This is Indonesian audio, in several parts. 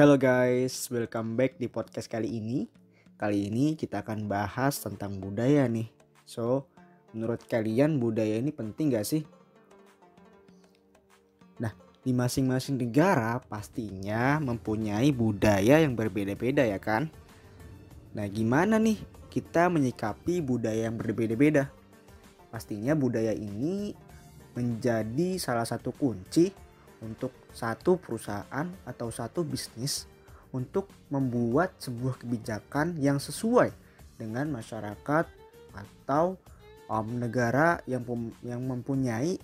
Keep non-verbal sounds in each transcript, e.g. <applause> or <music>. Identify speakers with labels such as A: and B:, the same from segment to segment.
A: Hello guys, welcome back di podcast kali ini. Kali ini kita akan bahas tentang budaya nih. So, menurut kalian budaya ini penting gak sih? Nah, di masing-masing negara pastinya mempunyai budaya yang berbeda-beda ya kan? Nah, gimana nih kita menyikapi budaya yang berbeda-beda? Pastinya budaya ini menjadi salah satu kunci untuk satu perusahaan atau satu bisnis untuk membuat sebuah kebijakan yang sesuai dengan masyarakat atau um, negara yang yang mempunyai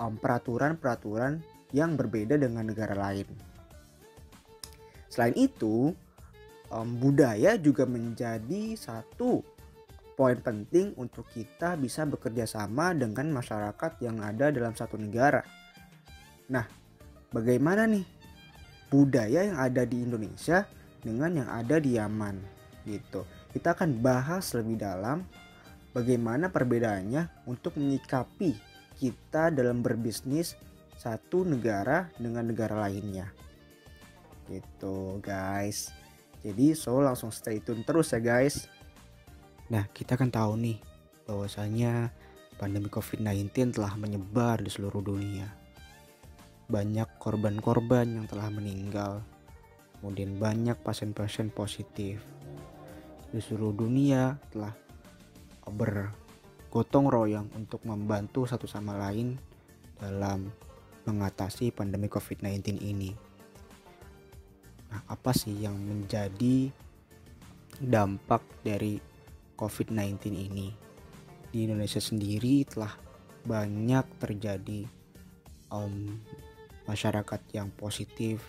A: um, peraturan-peraturan yang berbeda dengan negara lain. Selain itu, um, budaya juga menjadi satu poin penting untuk kita bisa bekerja sama dengan masyarakat yang ada dalam satu negara. Nah, bagaimana nih budaya yang ada di Indonesia dengan yang ada di Yaman gitu. Kita akan bahas lebih dalam bagaimana perbedaannya untuk menyikapi kita dalam berbisnis satu negara dengan negara lainnya. Gitu guys. Jadi so langsung stay tune terus ya guys. Nah kita kan tahu nih bahwasanya pandemi COVID-19 telah menyebar di seluruh dunia banyak korban-korban yang telah meninggal, kemudian banyak pasien-pasien positif. Di seluruh dunia telah bergotong royong untuk membantu satu sama lain dalam mengatasi pandemi COVID-19 ini. Nah, apa sih yang menjadi dampak dari COVID-19 ini? Di Indonesia sendiri telah banyak terjadi um, masyarakat yang positif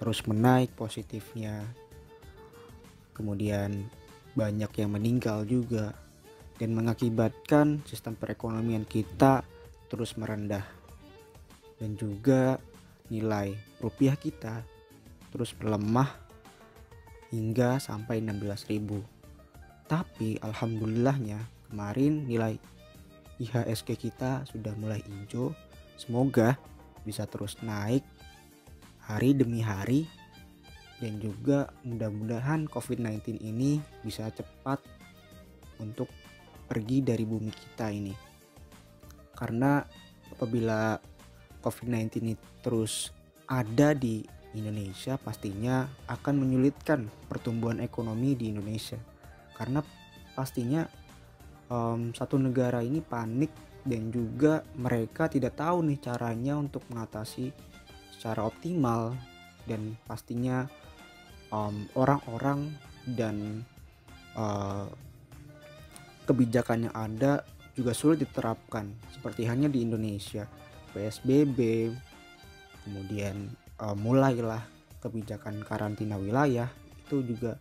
A: terus menaik positifnya. Kemudian banyak yang meninggal juga dan mengakibatkan sistem perekonomian kita terus merendah. Dan juga nilai rupiah kita terus melemah hingga sampai 16.000 tapi alhamdulillahnya kemarin nilai IHSG kita sudah mulai hijau. Semoga bisa terus naik hari demi hari dan juga mudah-mudahan COVID-19 ini bisa cepat untuk pergi dari bumi kita ini. Karena apabila COVID-19 ini terus ada di Indonesia pastinya akan menyulitkan pertumbuhan ekonomi di Indonesia. Karena pastinya um, satu negara ini panik dan juga mereka tidak tahu nih caranya untuk mengatasi secara optimal dan pastinya orang-orang um, dan uh, kebijakan yang ada juga sulit diterapkan seperti hanya di Indonesia. PSBB kemudian uh, mulailah kebijakan karantina wilayah itu juga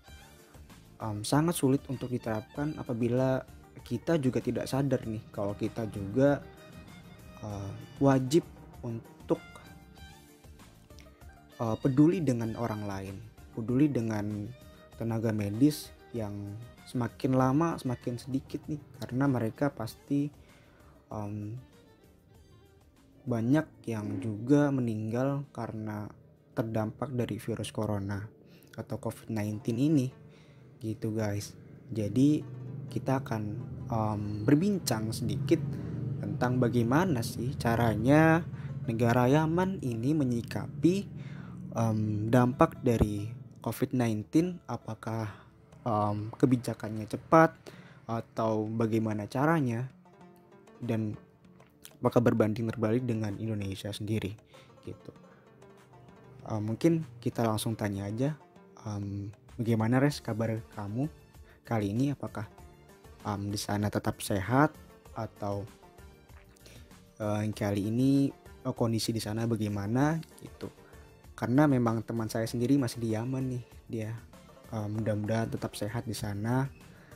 A: um, sangat sulit untuk diterapkan apabila kita juga tidak sadar nih kalau kita juga uh, wajib untuk uh, peduli dengan orang lain, peduli dengan tenaga medis yang semakin lama semakin sedikit nih karena mereka pasti um, banyak yang juga meninggal karena terdampak dari virus corona atau COVID-19 ini gitu guys. Jadi kita akan um, berbincang sedikit tentang bagaimana sih caranya negara Yaman ini menyikapi um, dampak dari COVID-19 apakah um, kebijakannya cepat atau bagaimana caranya? Dan apakah berbanding terbalik dengan Indonesia sendiri? Gitu. Um, mungkin kita langsung tanya aja um, bagaimana res kabar kamu kali ini? Apakah um, di sana tetap sehat atau uh, kali ini uh, kondisi di sana bagaimana gitu. Karena memang teman saya sendiri masih di Yaman nih dia uh, mudah-mudahan tetap sehat di sana.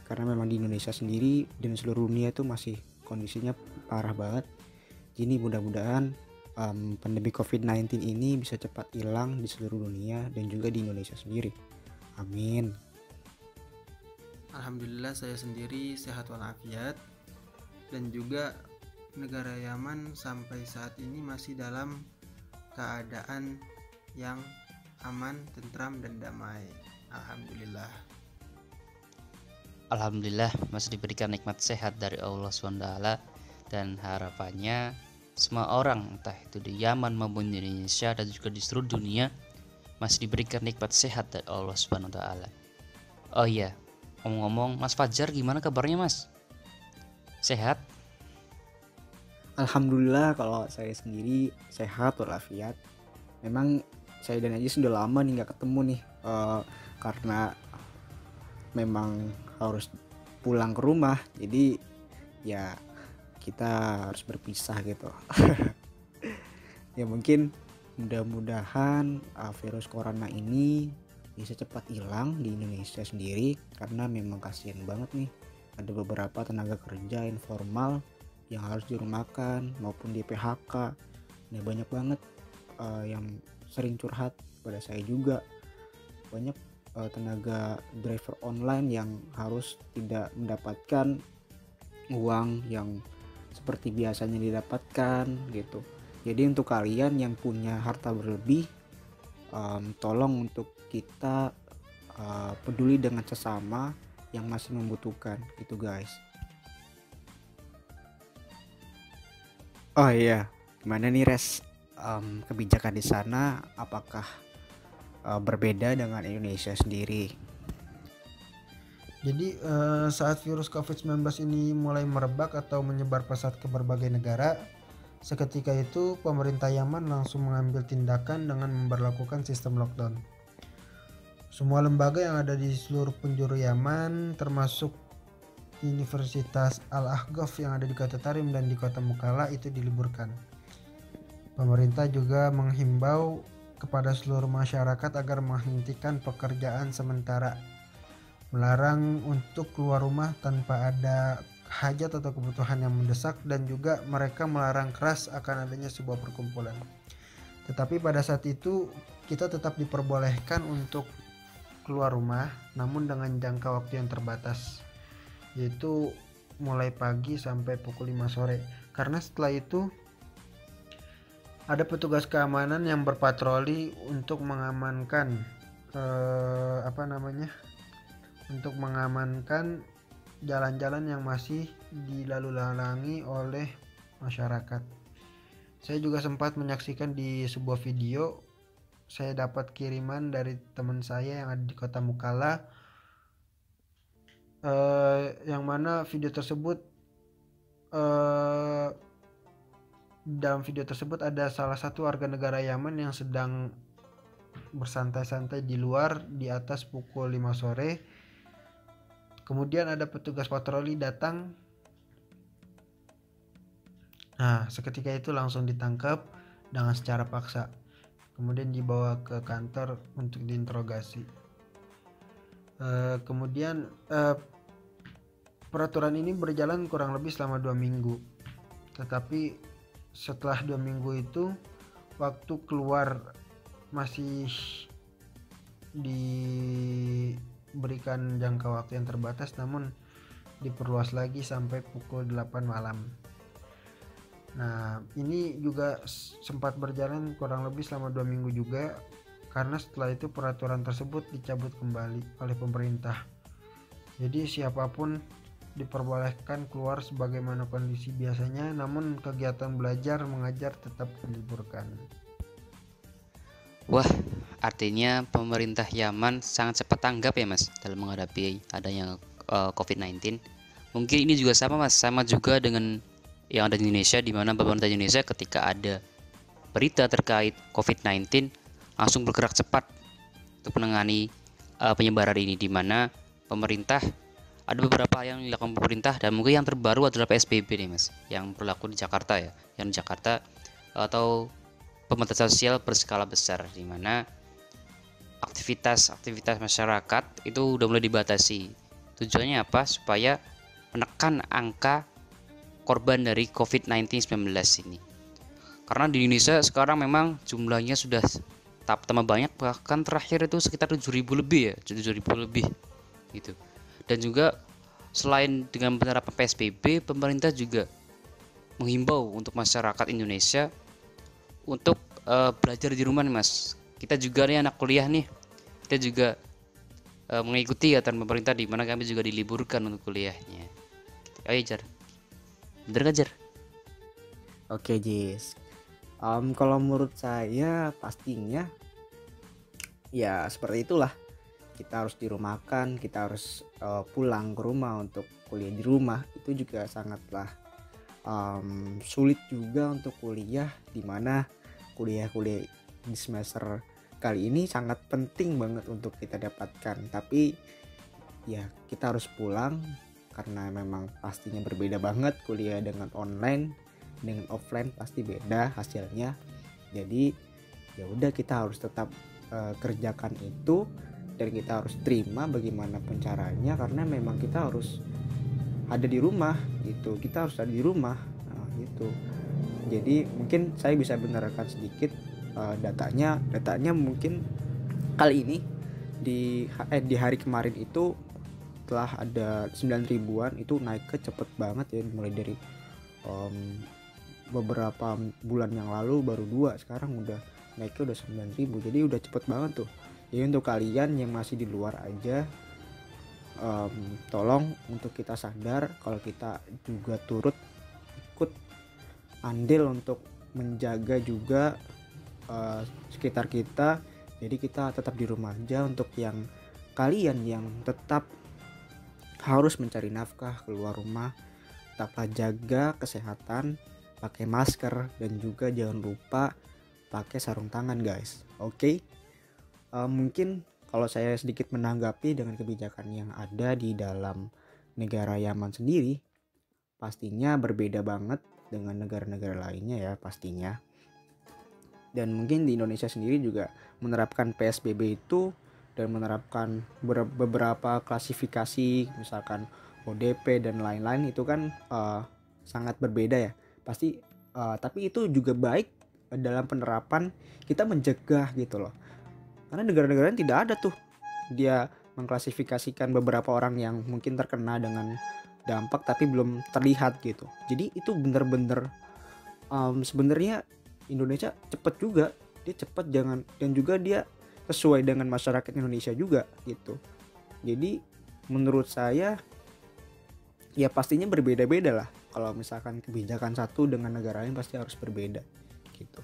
A: Karena memang di Indonesia sendiri dan seluruh dunia itu masih kondisinya parah banget. Jadi mudah-mudahan um, pandemi COVID-19 ini bisa cepat hilang di seluruh dunia dan juga di Indonesia sendiri. Amin
B: Alhamdulillah saya sendiri sehat walafiat dan juga negara Yaman sampai saat ini masih dalam keadaan yang
C: aman, tentram dan damai. Alhamdulillah.
D: Alhamdulillah masih diberikan nikmat sehat dari Allah SWT dan harapannya semua orang entah itu di Yaman maupun di Indonesia dan juga di seluruh dunia masih diberikan nikmat sehat dari Allah Subhanahu wa taala. Oh iya, ngomong-ngomong Mas Fajar gimana kabarnya Mas? Sehat?
A: Alhamdulillah kalau saya sendiri sehat walafiat. Memang saya dan Aji sudah lama nih nggak ketemu nih uh, karena memang harus pulang ke rumah. Jadi ya kita harus berpisah gitu. <laughs> ya mungkin mudah-mudahan uh, virus corona ini bisa cepat hilang di Indonesia sendiri karena memang kasihan banget nih. Ada beberapa tenaga kerja informal yang harus dirumahkan maupun di PHK nah banyak banget uh, yang sering curhat pada saya juga. Banyak uh, tenaga driver online yang harus tidak mendapatkan uang yang seperti biasanya didapatkan gitu. Jadi untuk kalian yang punya harta berlebih um, tolong untuk kita uh, peduli dengan sesama yang masih membutuhkan itu guys. Oh iya. Gimana nih res? Um, kebijakan di sana apakah uh, berbeda dengan Indonesia sendiri?
C: Jadi uh, saat virus COVID-19 ini mulai merebak atau menyebar pesat ke berbagai negara, seketika itu pemerintah Yaman langsung mengambil tindakan dengan memperlakukan sistem lockdown. Semua lembaga yang ada di seluruh penjuru Yaman termasuk Universitas Al-Ahqaf yang ada di kota Tarim dan di kota Mukalla itu diliburkan. Pemerintah juga menghimbau kepada seluruh masyarakat agar menghentikan pekerjaan sementara, melarang untuk keluar rumah tanpa ada hajat atau kebutuhan yang mendesak dan juga mereka melarang keras akan adanya sebuah perkumpulan. Tetapi pada saat itu kita tetap diperbolehkan untuk keluar rumah namun dengan jangka waktu yang terbatas yaitu mulai pagi sampai pukul 5 sore karena setelah itu ada petugas keamanan yang berpatroli untuk mengamankan eh, apa namanya untuk mengamankan jalan-jalan yang masih dilalu-lalangi oleh masyarakat. Saya juga sempat menyaksikan di sebuah video saya dapat kiriman dari teman saya yang ada di kota Mukalla uh, yang mana video tersebut uh, dalam video tersebut ada salah satu warga negara Yaman yang sedang bersantai-santai di luar di atas pukul 5 sore. Kemudian ada petugas patroli datang. Nah, seketika itu langsung ditangkap dengan secara paksa. Kemudian dibawa ke kantor untuk diinterogasi. Uh, kemudian uh, Peraturan ini berjalan kurang lebih selama dua minggu. Tetapi setelah dua minggu itu waktu keluar masih diberikan jangka waktu yang terbatas namun diperluas lagi sampai pukul 8 malam. Nah, ini juga sempat berjalan kurang lebih selama dua minggu juga karena setelah itu peraturan tersebut dicabut kembali oleh pemerintah. Jadi siapa pun diperbolehkan keluar sebagaimana kondisi biasanya, namun kegiatan belajar mengajar tetap diliburkan.
D: Wah, artinya pemerintah Yaman sangat cepat tanggap ya Mas dalam menghadapi adanya uh, eh, COVID-19. Mungkin ini juga sama Mas, sama juga dengan yang ada di Indonesia di mana pemerintah Indonesia ketika ada berita terkait COVID-19 langsung bergerak cepat untuk menangani uh, penyebaran ini di mana pemerintah ada beberapa yang dilakukan pemerintah dan mungkin yang terbaru adalah PSBB nih mas yang berlaku di Jakarta ya yang di Jakarta atau pembatasan sosial berskala besar di mana aktivitas-aktivitas masyarakat itu udah mulai dibatasi. Tujuannya apa? Supaya menekan angka korban dari COVID-19 19 ini. Karena di Indonesia sekarang memang jumlahnya sudah tak tambah banyak bahkan terakhir itu sekitar 7000 lebih ya 7000 lebih gitu. Dan juga selain dengan penerapan PSBB pemerintah juga menghimbau untuk masyarakat Indonesia untuk uh, belajar di rumah nih mas kita juga nih anak kuliah nih. Kita juga uh, mengikuti aturan pemerintah di mana kami juga diliburkan untuk kuliahnya. Ayo jar. Bener gak
A: Oke Jis, um, kalau menurut saya pastinya ya seperti itulah. Kita harus dirumahkan, kita harus uh, pulang ke rumah untuk kuliah di rumah. Itu juga sangatlah um, sulit juga untuk kuliah di mana kuliah-kuliah di semester kali ini sangat penting banget untuk kita dapatkan. Tapi ya kita harus pulang karena memang pastinya berbeda banget kuliah dengan online. Dengan offline pasti beda hasilnya. Jadi ya udah kita harus tetap uh, kerjakan itu dan kita harus terima bagaimanapun caranya karena memang kita harus ada di rumah gitu. Kita harus ada di rumah nah, gitu. Jadi mungkin saya bisa benarkan sedikit uh, datanya datanya mungkin kali ini di eh, di hari kemarin itu telah ada 9 ribuan itu naik ke cepet banget ya mulai dari um, beberapa bulan yang lalu baru dua sekarang udah naiknya udah 9000 jadi udah cepet banget tuh. Jadi untuk kalian yang masih di luar aja um, tolong untuk kita sadar kalau kita juga turut ikut andil untuk menjaga juga uh, sekitar kita jadi kita tetap di rumah aja untuk yang kalian yang tetap harus mencari nafkah keluar rumah tetaplah jaga kesehatan pakai masker dan juga jangan lupa pakai sarung tangan guys oke okay? uh, eh, mungkin kalau saya sedikit menanggapi dengan kebijakan yang ada di dalam negara Yaman sendiri pastinya berbeda banget dengan negara-negara lainnya ya pastinya dan mungkin di Indonesia sendiri juga menerapkan PSBB itu dan menerapkan beberapa klasifikasi misalkan ODP dan lain-lain itu kan uh, sangat berbeda ya. Pasti uh, tapi itu juga baik dalam penerapan kita mencegah gitu loh. Karena negara-negara tidak ada tuh dia mengklasifikasikan beberapa orang yang mungkin terkena dengan dampak tapi belum terlihat gitu. Jadi itu bener-bener um, sebenarnya Indonesia cepet juga. Dia cepet jangan dan juga dia sesuai dengan masyarakat Indonesia juga gitu. Jadi menurut saya ya pastinya berbeda-beda lah. Kalau misalkan kebijakan satu dengan negara lain pasti harus berbeda gitu.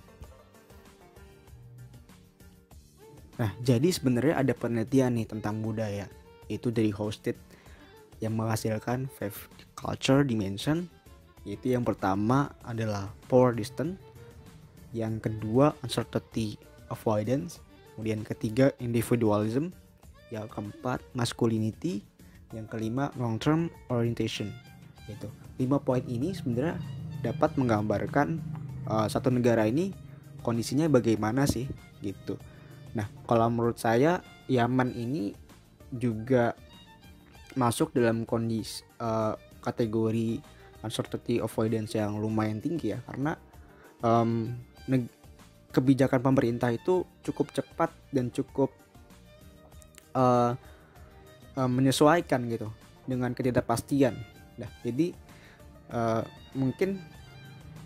A: Nah jadi sebenarnya ada penelitian nih tentang budaya. Itu dari hosted yang menghasilkan five culture dimension. Yaitu yang pertama adalah power distance yang kedua uncertainty avoidance. Kemudian ketiga individualism. Yang keempat masculinity. Yang kelima long term orientation. Gitu. Lima poin ini sebenarnya dapat menggambarkan uh, satu negara ini kondisinya bagaimana sih gitu. Nah kalau menurut saya Yaman ini juga masuk dalam kondisi uh, kategori uncertainty avoidance yang lumayan tinggi ya. Karena um, kebijakan pemerintah itu cukup cepat dan cukup uh, uh, menyesuaikan gitu dengan ketidakpastian. Nah, jadi uh, mungkin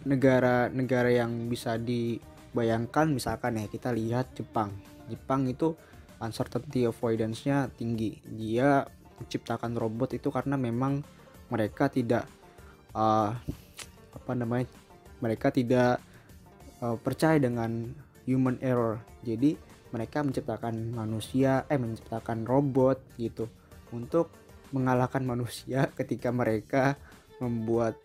A: negara-negara yang bisa dibayangkan misalkan ya kita lihat Jepang. Jepang itu uncertainty avoidance-nya tinggi. Dia menciptakan robot itu karena memang mereka tidak uh, apa namanya? Mereka tidak uh, percaya dengan human error. Jadi mereka menciptakan manusia eh menciptakan robot gitu untuk mengalahkan manusia <laughs> ketika mereka membuat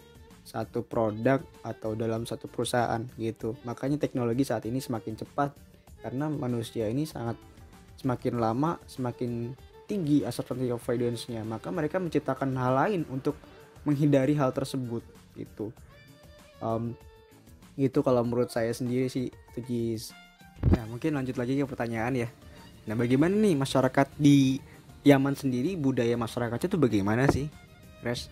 A: satu produk atau dalam satu perusahaan gitu. Makanya teknologi saat ini semakin cepat karena manusia ini sangat semakin lama semakin tinggi uncertainty avoidance-nya. Maka mereka menciptakan hal lain untuk menghindari hal tersebut gitu. Um, itu kalau menurut saya sendiri sih itu Nah mungkin lanjut lagi ke pertanyaan ya. Nah bagaimana nih masyarakat di Yaman sendiri budaya masyarakatnya tuh bagaimana sih, Res?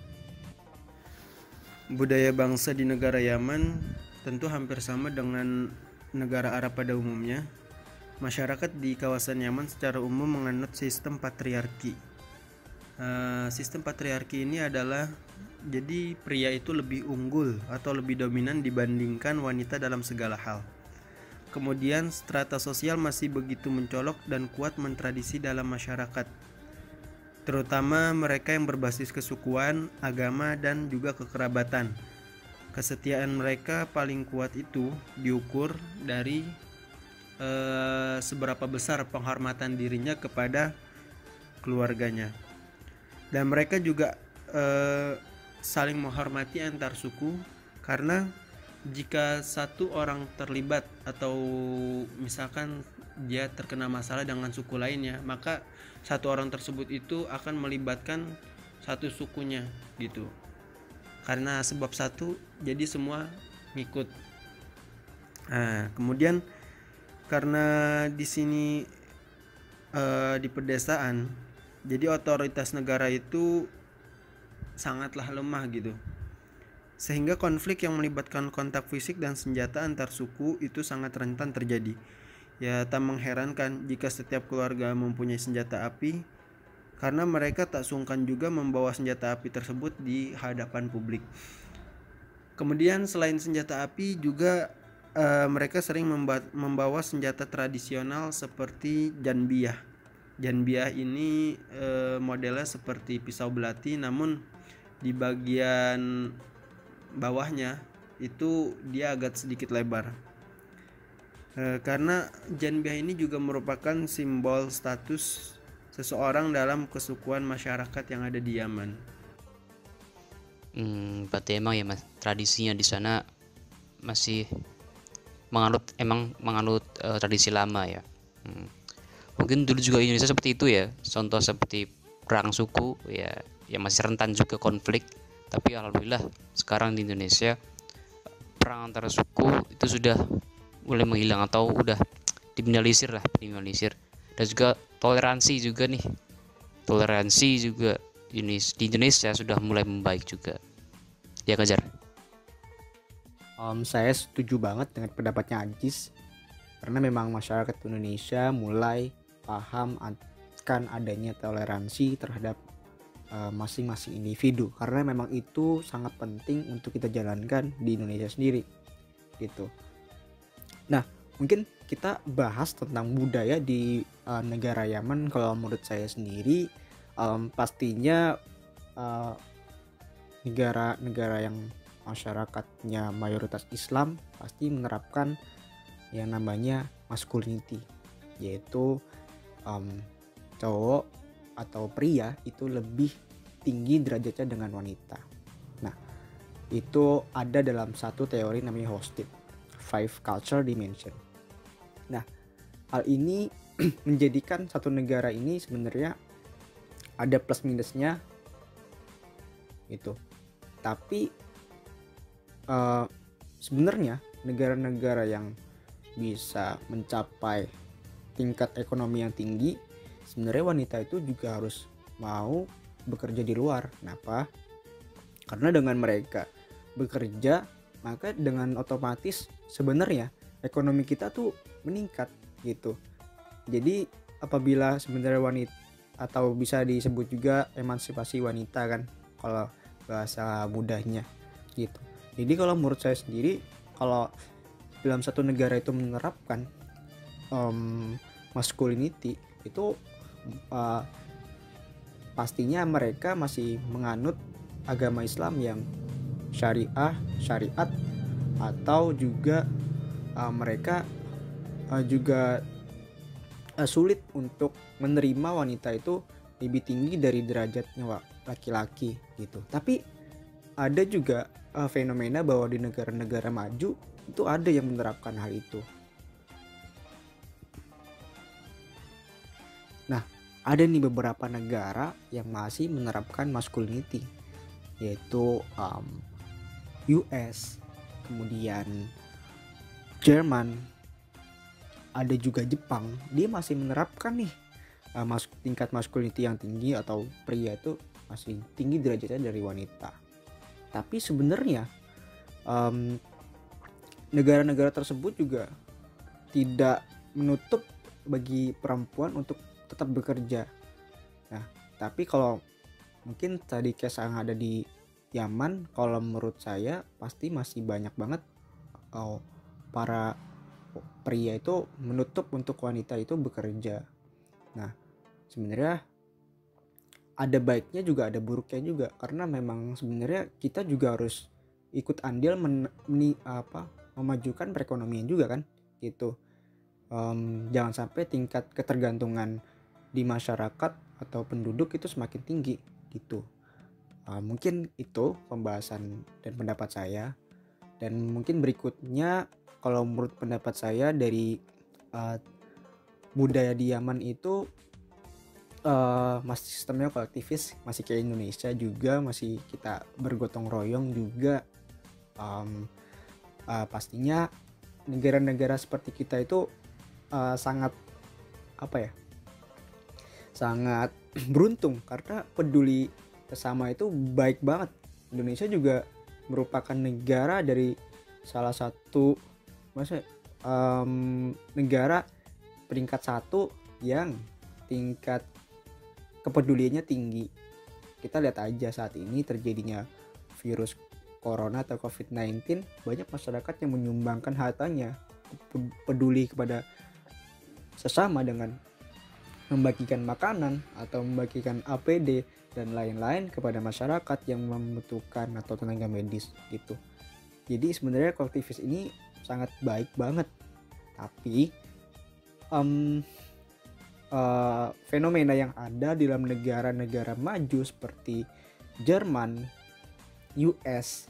B: Budaya bangsa di negara Yaman tentu hampir sama dengan negara Arab pada umumnya. Masyarakat di kawasan Yaman secara umum menganut sistem patriarki. Uh, sistem patriarki ini adalah jadi pria itu lebih unggul atau lebih dominan dibandingkan wanita dalam segala hal. kemudian strata sosial masih begitu mencolok dan kuat mentradisi dalam masyarakat. Terutama mereka yang berbasis kesukuan, agama, dan juga kekerabatan. Kesetiaan mereka paling kuat itu diukur dari eh, seberapa besar penghormatan dirinya kepada keluarganya. Dan mereka juga eh, saling menghormati antar suku karena jika satu orang terlibat atau misalkan dia terkena masalah dengan suku lainnya, maka satu orang tersebut itu akan melibatkan satu sukunya gitu. Karena sebab satu, jadi semua ngikut. Nah, kemudian karena di sini eh, di pedesaan, jadi otoritas negara itu sangatlah lemah gitu sehingga konflik yang melibatkan kontak fisik dan senjata antar suku itu sangat rentan terjadi. Ya, tak mengherankan jika setiap keluarga mempunyai senjata api, karena mereka tak sungkan juga membawa senjata api tersebut di hadapan publik. Kemudian, selain senjata api, juga uh, mereka sering membawa senjata tradisional seperti janbiah. Janbiah ini uh, modelnya seperti pisau belati, namun di bagian bawahnya itu dia agak sedikit lebar e, karena janbiah ini juga merupakan simbol status seseorang dalam kesukuan masyarakat yang ada di Yaman.
D: Hmm, berarti emang ya mas tradisinya di sana masih menganut emang menganut uh, tradisi lama ya. Hmm. Mungkin dulu juga Indonesia seperti itu ya. Contoh seperti perang suku ya, yang masih rentan juga konflik. Tapi alhamdulillah sekarang di Indonesia perang antara suku itu sudah mulai menghilang atau udah diminimalisir lah diminimalisir. Dan juga toleransi juga nih. Toleransi juga di Indonesia sudah mulai membaik juga. Ya kejar
A: um, saya setuju banget dengan pendapatnya Ajis. Karena memang masyarakat Indonesia mulai paham akan adanya toleransi terhadap masing-masing uh, individu karena memang itu sangat penting untuk kita jalankan di Indonesia sendiri gitu. Nah mungkin kita bahas tentang budaya di uh, negara Yaman kalau menurut saya sendiri um, pastinya negara-negara uh, yang masyarakatnya mayoritas Islam pasti menerapkan yang namanya masculinity yaitu um, cowok atau pria itu lebih tinggi derajatnya dengan wanita. Nah, itu ada dalam satu teori namanya Hosted, Five Culture Dimension. Nah, hal ini <clears throat> menjadikan satu negara ini sebenarnya ada plus minusnya itu. Tapi uh, sebenarnya negara-negara yang bisa mencapai tingkat ekonomi yang tinggi sebenarnya wanita itu juga harus mau bekerja di luar. Kenapa? Karena dengan mereka bekerja, maka dengan otomatis sebenarnya ekonomi kita tuh meningkat gitu. Jadi apabila sebenarnya wanita atau bisa disebut juga emansipasi wanita kan kalau bahasa mudahnya gitu. Jadi kalau menurut saya sendiri kalau dalam satu negara itu menerapkan um, masculinity itu uh, pastinya mereka masih menganut agama Islam yang syariah, syariat atau juga uh, mereka uh, juga uh, sulit untuk menerima wanita itu lebih tinggi dari derajatnya laki-laki gitu. Tapi ada juga uh, fenomena bahwa di negara-negara maju itu ada yang menerapkan hal itu. Ada nih beberapa negara yang masih menerapkan masculinity yaitu um, US kemudian Jerman ada juga Jepang. Dia masih menerapkan nih uh, mas tingkat masculinity yang tinggi atau pria itu masih tinggi derajatnya dari wanita. Tapi sebenarnya um, negara-negara tersebut juga tidak menutup bagi perempuan untuk tetap bekerja nah tapi kalau mungkin tadi case yang ada di Yaman kalau menurut saya pasti masih banyak banget oh, para pria itu menutup untuk wanita itu bekerja. Nah, sebenarnya ada baiknya juga ada buruknya juga karena memang sebenarnya kita juga harus ikut andil men, meni, apa memajukan perekonomian juga kan gitu um, jangan sampai tingkat ketergantungan di masyarakat atau penduduk itu semakin tinggi gitu. Uh, mungkin itu pembahasan dan pendapat saya. Dan mungkin berikutnya kalau menurut pendapat saya dari uh, budaya di Yaman itu uh, masih sistemnya kolektivis masih kayak Indonesia juga masih kita bergotong royong juga. Um, uh, pastinya negara-negara seperti kita itu uh, sangat apa ya sangat <clears throat> beruntung karena peduli sesama itu baik banget Indonesia juga merupakan negara dari salah satu masa um, negara peringkat satu yang tingkat kepeduliannya tinggi. Kita lihat aja saat ini terjadinya virus corona atau COVID-19, banyak masyarakat yang menyumbangkan hartanya peduli kepada sesama dengan membagikan makanan atau membagikan APD dan lain-lain kepada masyarakat yang membutuhkan atau tenaga medis gitu. Jadi sebenarnya kolektivis ini sangat baik banget. Tapi um, uh, fenomena yang ada di dalam negara-negara maju seperti Jerman, US,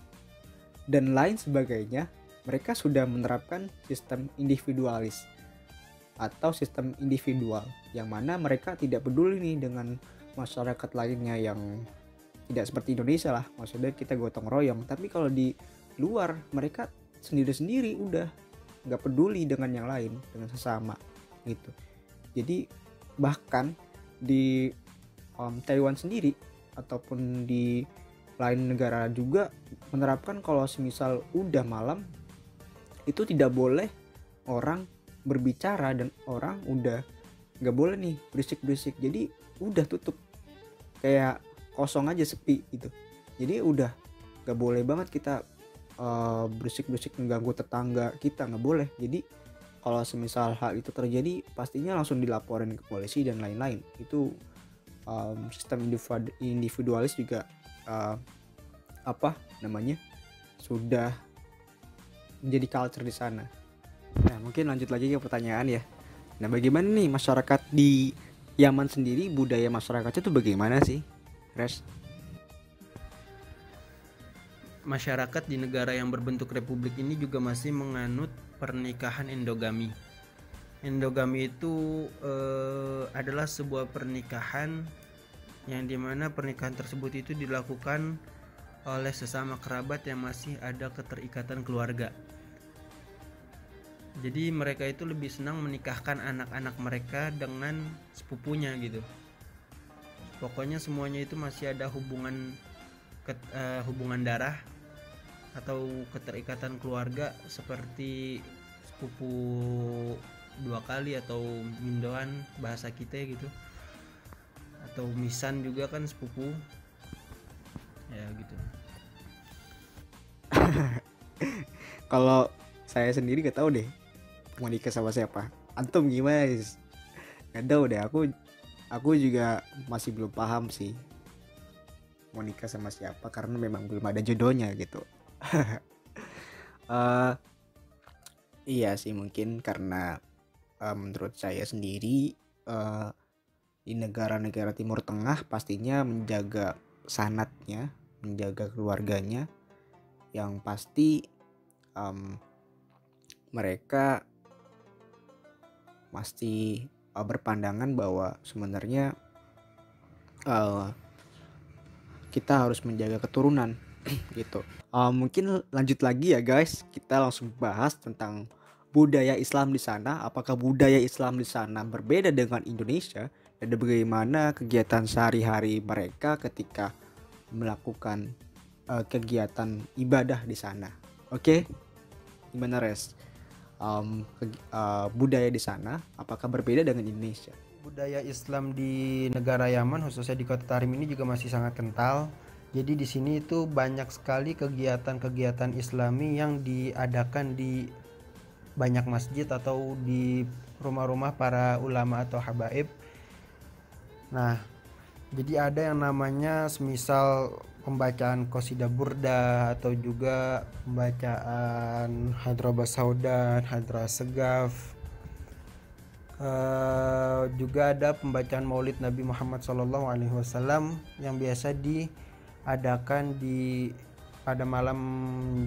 A: dan lain sebagainya, mereka sudah menerapkan sistem individualis atau sistem individual yang mana mereka tidak peduli nih dengan masyarakat lainnya yang tidak seperti Indonesia lah. Maksudnya kita gotong royong. Tapi kalau di luar mereka sendiri-sendiri udah nggak peduli dengan yang lain dengan sesama gitu. Jadi bahkan di um, Taiwan sendiri ataupun di lain negara juga menerapkan kalau semisal udah malam itu tidak boleh orang berbicara dan orang udah nggak boleh nih berisik-berisik. Jadi udah tutup. Kayak kosong aja sepi gitu. Jadi udah nggak boleh banget kita uh, berisik-berisik mengganggu tetangga kita nggak boleh. Jadi kalau semisal hal itu terjadi pastinya langsung dilaporin ke polisi dan lain-lain. Itu um, sistem individualis juga uh, apa namanya sudah menjadi culture di sana nah mungkin lanjut lagi ke pertanyaan ya nah bagaimana nih masyarakat di Yaman sendiri budaya masyarakatnya itu bagaimana sih Res?
B: masyarakat di negara yang berbentuk republik ini juga masih menganut pernikahan endogami. Endogami itu eh, adalah sebuah pernikahan yang di mana pernikahan tersebut itu dilakukan oleh sesama kerabat yang masih ada keterikatan keluarga. Jadi mereka itu lebih senang menikahkan anak-anak mereka dengan sepupunya gitu. Pokoknya semuanya itu masih ada hubungan ke, uh, hubungan darah atau keterikatan keluarga seperti sepupu dua kali atau mindoan bahasa kita gitu. Atau misan juga kan sepupu. Ya gitu.
A: Kalau saya sendiri gak tahu deh mau nikah sama siapa? Antum gimana guys gak tahu deh aku aku juga masih belum paham sih mau nikah sama siapa karena memang belum ada jodohnya gitu. Uh, <laughs> iya sih mungkin karena uh, menurut saya sendiri uh, di negara-negara Timur Tengah pastinya menjaga sanatnya, menjaga keluarganya, yang pasti um, mereka pasti uh, berpandangan bahwa sebenarnya uh, kita harus menjaga keturunan <clears throat> gitu. Uh, mungkin lanjut lagi ya guys, kita langsung bahas tentang budaya Islam di sana. Apakah budaya Islam di sana berbeda dengan Indonesia dan bagaimana kegiatan sehari-hari mereka ketika melakukan uh, kegiatan ibadah di sana. Oke, okay? gimana res? Um, uh, budaya di sana apakah berbeda dengan Indonesia?
B: Budaya Islam di negara Yaman khususnya di kota Tarim ini juga masih sangat kental jadi di sini itu banyak sekali kegiatan-kegiatan Islami yang diadakan di banyak masjid atau di rumah-rumah para ulama atau habaib. Nah, jadi ada yang namanya semisal pembacaan qasidah burda atau juga pembacaan hadrobas saudan, hadra segaf. Uh, juga ada pembacaan Maulid Nabi Muhammad SAW yang biasa diadakan di pada malam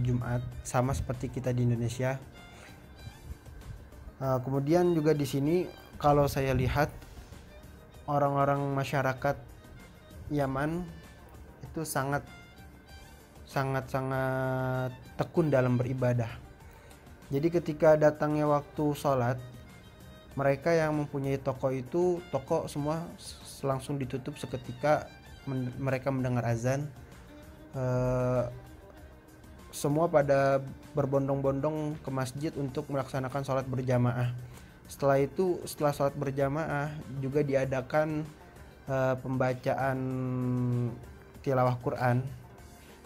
B: Jumat sama seperti kita di Indonesia. Uh, kemudian juga di sini kalau saya lihat orang-orang masyarakat Yaman itu sangat sangat sangat tekun dalam beribadah. Jadi ketika datangnya waktu sholat, mereka yang mempunyai toko itu toko semua langsung ditutup seketika men mereka mendengar azan. E, semua pada berbondong-bondong ke masjid untuk melaksanakan sholat berjamaah. Setelah itu, setelah sholat berjamaah juga diadakan e, pembacaan tilawah Quran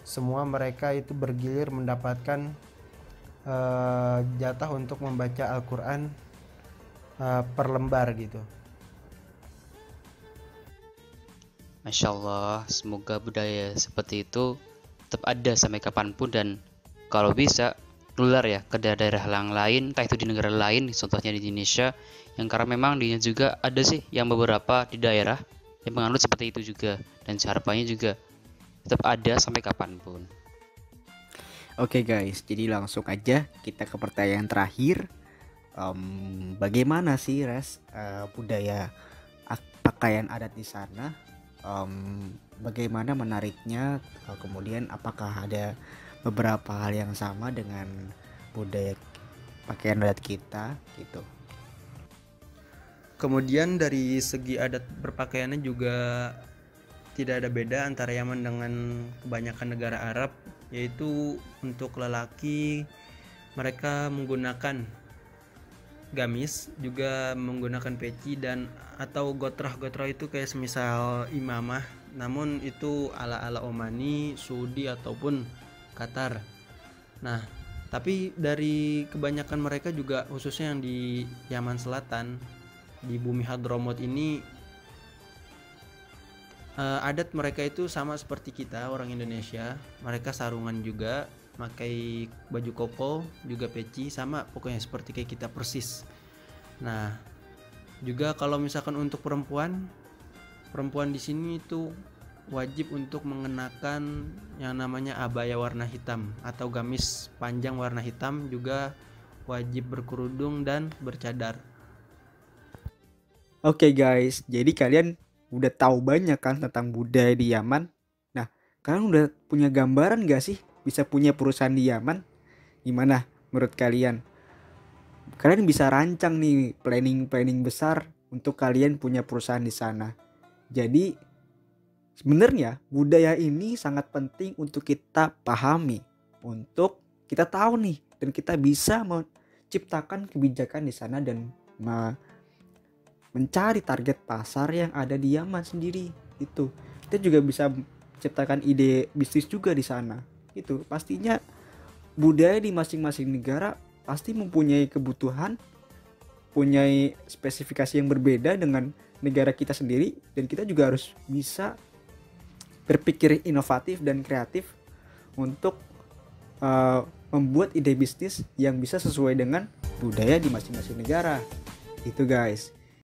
B: semua mereka itu bergilir mendapatkan uh, jatah untuk membaca Al-Quran uh, per lembar gitu.
D: Masya Allah, semoga budaya seperti itu tetap ada sampai kapan pun dan kalau bisa nular ya ke daerah-daerah lain, entah itu di negara lain, contohnya di Indonesia, yang karena memang di juga ada sih yang beberapa di daerah yang menganut seperti itu juga dan harapannya juga tetap ada sampai kapan pun.
A: Oke okay guys, jadi langsung aja kita ke pertanyaan terakhir. Um, bagaimana sih res uh, budaya pakaian adat di sana? Um, bagaimana menariknya? Uh, kemudian apakah ada beberapa hal yang sama dengan budaya pakaian adat kita gitu?
B: Kemudian dari segi adat berpakaiannya juga tidak ada beda antara Yaman dengan kebanyakan negara Arab yaitu untuk lelaki mereka menggunakan gamis juga menggunakan peci dan atau gotrah-gotrah itu kayak semisal imamah namun itu ala-ala Omani, Saudi ataupun Qatar. Nah, tapi dari kebanyakan mereka juga khususnya yang di Yaman Selatan di bumi Hadromot ini uh, adat mereka itu sama seperti kita orang Indonesia. Mereka sarungan juga pakai baju koko juga peci sama pokoknya seperti kayak kita persis. Nah juga kalau misalkan untuk perempuan perempuan di sini itu wajib untuk mengenakan yang namanya abaya warna hitam atau gamis panjang warna hitam juga wajib berkerudung dan bercadar
A: Oke okay guys, jadi kalian udah tahu banyak kan tentang budaya di Yaman. Nah, kalian udah punya gambaran gak sih bisa punya perusahaan di Yaman? Gimana menurut kalian? Kalian bisa rancang nih planning-planning besar untuk kalian punya perusahaan di sana. Jadi sebenarnya budaya ini sangat penting untuk kita pahami, untuk kita tahu nih dan kita bisa menciptakan kebijakan di sana dan mencari target pasar yang ada di Yaman sendiri itu kita juga bisa ciptakan ide bisnis juga di sana itu pastinya budaya di masing-masing negara pasti mempunyai kebutuhan punya spesifikasi yang berbeda dengan negara kita sendiri dan kita juga harus bisa berpikir inovatif dan kreatif untuk uh, membuat ide bisnis yang bisa sesuai dengan budaya di masing-masing negara itu guys